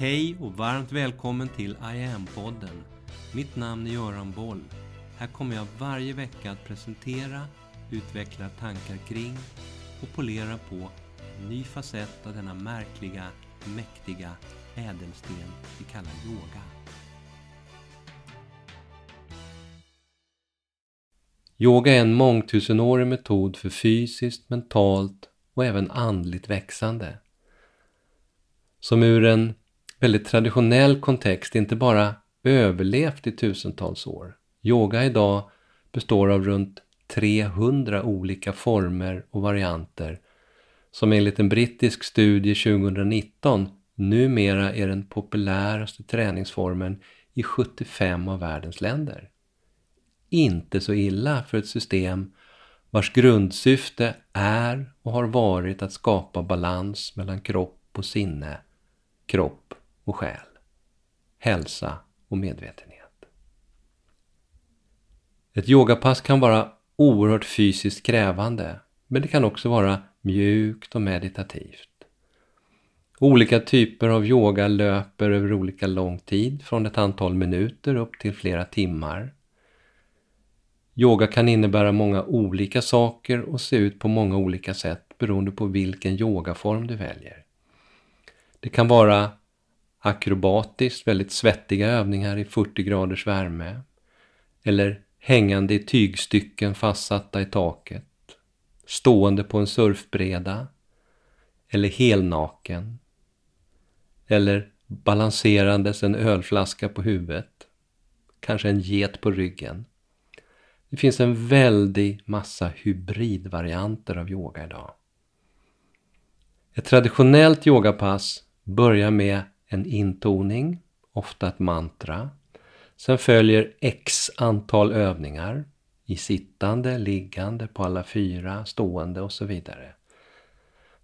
Hej och varmt välkommen till I am-podden. Mitt namn är Göran Boll. Här kommer jag varje vecka att presentera, utveckla tankar kring och polera på en ny facett av denna märkliga, mäktiga ädelsten vi kallar yoga. Yoga är en mångtusenårig metod för fysiskt, mentalt och även andligt växande. Som ur en väldigt traditionell kontext inte bara överlevt i tusentals år. Yoga idag består av runt 300 olika former och varianter som enligt en brittisk studie 2019 numera är den populäraste träningsformen i 75 av världens länder. Inte så illa för ett system vars grundsyfte är och har varit att skapa balans mellan kropp och sinne, kropp och själ, hälsa och medvetenhet. Ett yogapass kan vara oerhört fysiskt krävande, men det kan också vara mjukt och meditativt. Olika typer av yoga löper över olika lång tid, från ett antal minuter upp till flera timmar. Yoga kan innebära många olika saker och se ut på många olika sätt beroende på vilken yogaform du väljer. Det kan vara akrobatiskt, väldigt svettiga övningar i 40 graders värme. Eller hängande i tygstycken fastsatta i taket. Stående på en surfbreda. Eller helnaken. Eller balanserandes en ölflaska på huvudet. Kanske en get på ryggen. Det finns en väldig massa hybridvarianter av yoga idag. Ett traditionellt yogapass börjar med en intoning, ofta ett mantra. Sen följer x antal övningar i sittande, liggande, på alla fyra, stående och så vidare.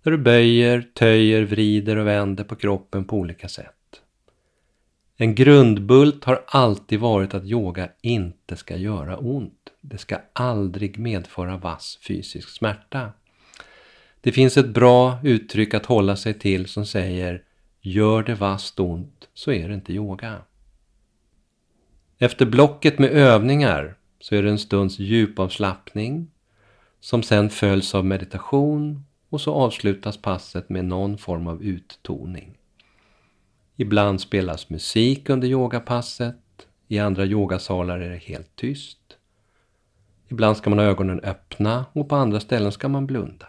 Där du böjer, töjer, vrider och vänder på kroppen på olika sätt. En grundbult har alltid varit att yoga inte ska göra ont. Det ska aldrig medföra vass fysisk smärta. Det finns ett bra uttryck att hålla sig till som säger Gör det vasst ont så är det inte yoga. Efter blocket med övningar så är det en stunds djupavslappning som sen följs av meditation och så avslutas passet med någon form av uttoning. Ibland spelas musik under yogapasset, i andra yogasalar är det helt tyst. Ibland ska man ha ögonen öppna och på andra ställen ska man blunda.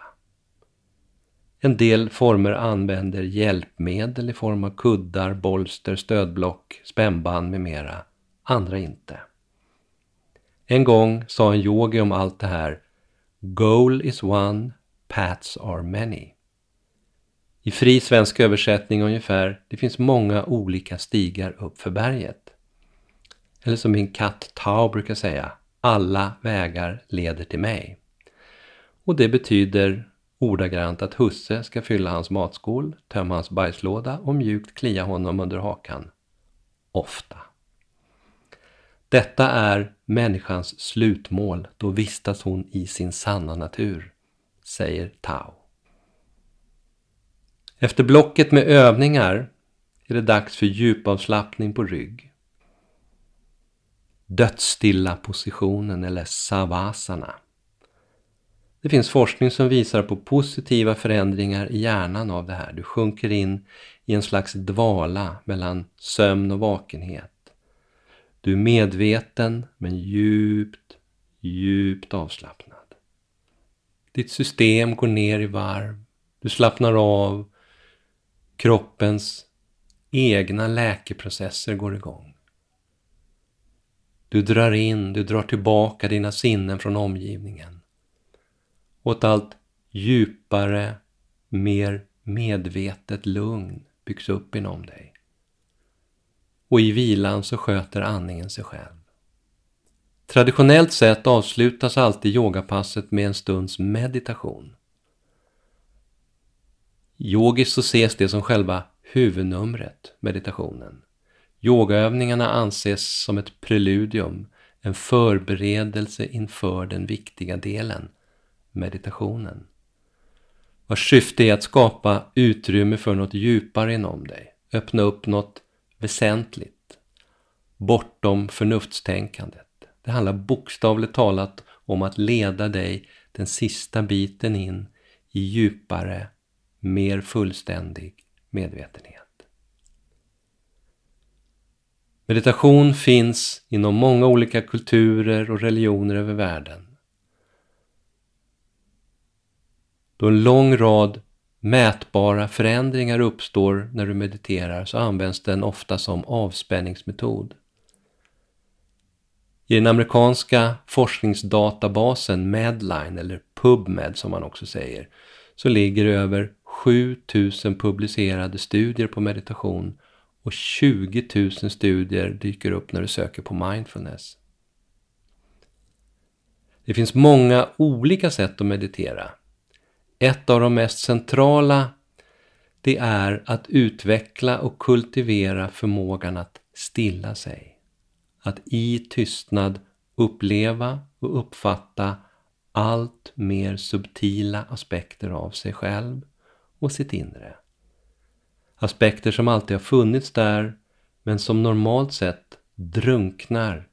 En del former använder hjälpmedel i form av kuddar, bolster, stödblock, spännband med mera. Andra inte. En gång sa en yogi om allt det här Goal is one, paths are many. I fri svensk översättning ungefär, det finns många olika stigar upp för berget. Eller som min katt Tao brukar säga, alla vägar leder till mig. Och det betyder ordagrant att husse ska fylla hans matskål, tömma hans bajslåda och mjukt klia honom under hakan. Ofta. Detta är människans slutmål, då vistas hon i sin sanna natur, säger Tao. Efter blocket med övningar är det dags för djupavslappning på rygg. Dödsstilla positionen eller savasana. Det finns forskning som visar på positiva förändringar i hjärnan av det här. Du sjunker in i en slags dvala mellan sömn och vakenhet. Du är medveten men djupt, djupt avslappnad. Ditt system går ner i varv. Du slappnar av. Kroppens egna läkeprocesser går igång. Du drar in, du drar tillbaka dina sinnen från omgivningen och ett allt djupare, mer medvetet lugn byggs upp inom dig. Och i vilan så sköter andningen sig själv. Traditionellt sett avslutas alltid yogapasset med en stunds meditation. Yogiskt så ses det som själva huvudnumret, meditationen. Yogaövningarna anses som ett preludium, en förberedelse inför den viktiga delen, meditationen. Vars syfte är att skapa utrymme för något djupare inom dig. öppna upp något väsentligt, bortom förnuftstänkandet. Det handlar bokstavligt talat om att leda dig den sista biten in i djupare, mer fullständig medvetenhet. Meditation finns inom många olika kulturer och religioner över världen. Då en lång rad mätbara förändringar uppstår när du mediterar så används den ofta som avspänningsmetod. I den amerikanska forskningsdatabasen Medline, eller PubMed som man också säger, så ligger över 7000 publicerade studier på meditation och 20 000 studier dyker upp när du söker på mindfulness. Det finns många olika sätt att meditera. Ett av de mest centrala det är att utveckla och kultivera förmågan att stilla sig. Att i tystnad uppleva och uppfatta allt mer subtila aspekter av sig själv och sitt inre. Aspekter som alltid har funnits där men som normalt sett drunknar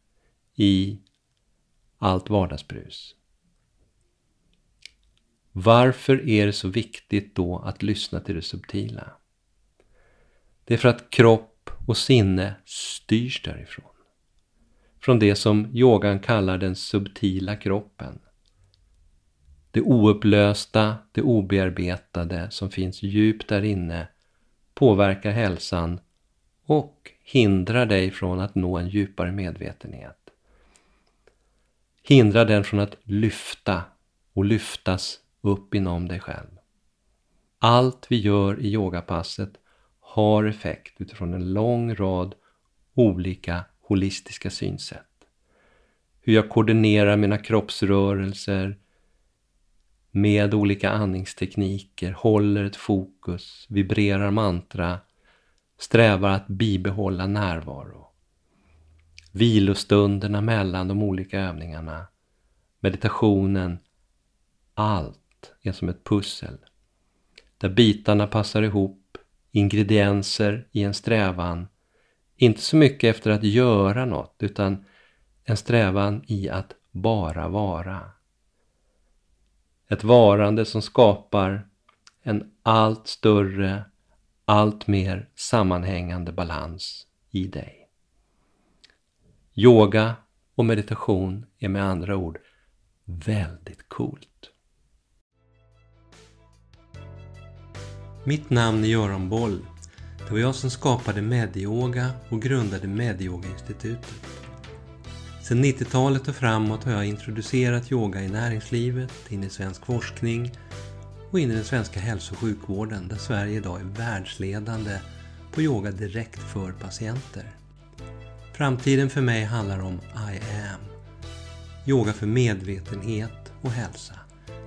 i allt vardagsbrus. Varför är det så viktigt då att lyssna till det subtila? Det är för att kropp och sinne styrs därifrån. Från det som yogan kallar den subtila kroppen. Det oupplösta, det obearbetade som finns djupt där inne påverkar hälsan och hindrar dig från att nå en djupare medvetenhet. Hindrar den från att lyfta och lyftas upp inom dig själv. Allt vi gör i yogapasset har effekt utifrån en lång rad olika holistiska synsätt. Hur jag koordinerar mina kroppsrörelser, med olika andningstekniker, håller ett fokus, vibrerar mantra, strävar att bibehålla närvaro. Vilostunderna mellan de olika övningarna, meditationen, allt är som ett pussel. Där bitarna passar ihop, ingredienser i en strävan, inte så mycket efter att göra något utan en strävan i att bara vara. Ett varande som skapar en allt större, allt mer sammanhängande balans i dig. Yoga och meditation är med andra ord väldigt coolt. Namn är Göran Boll. Det var jag som skapade Medyoga och grundade Medyoga-institutet. Sedan 90-talet och framåt har jag introducerat yoga i näringslivet, in i svensk forskning och in i den svenska hälso och sjukvården där Sverige idag är världsledande på yoga direkt för patienter. Framtiden för mig handlar om I am. Yoga för medvetenhet och hälsa.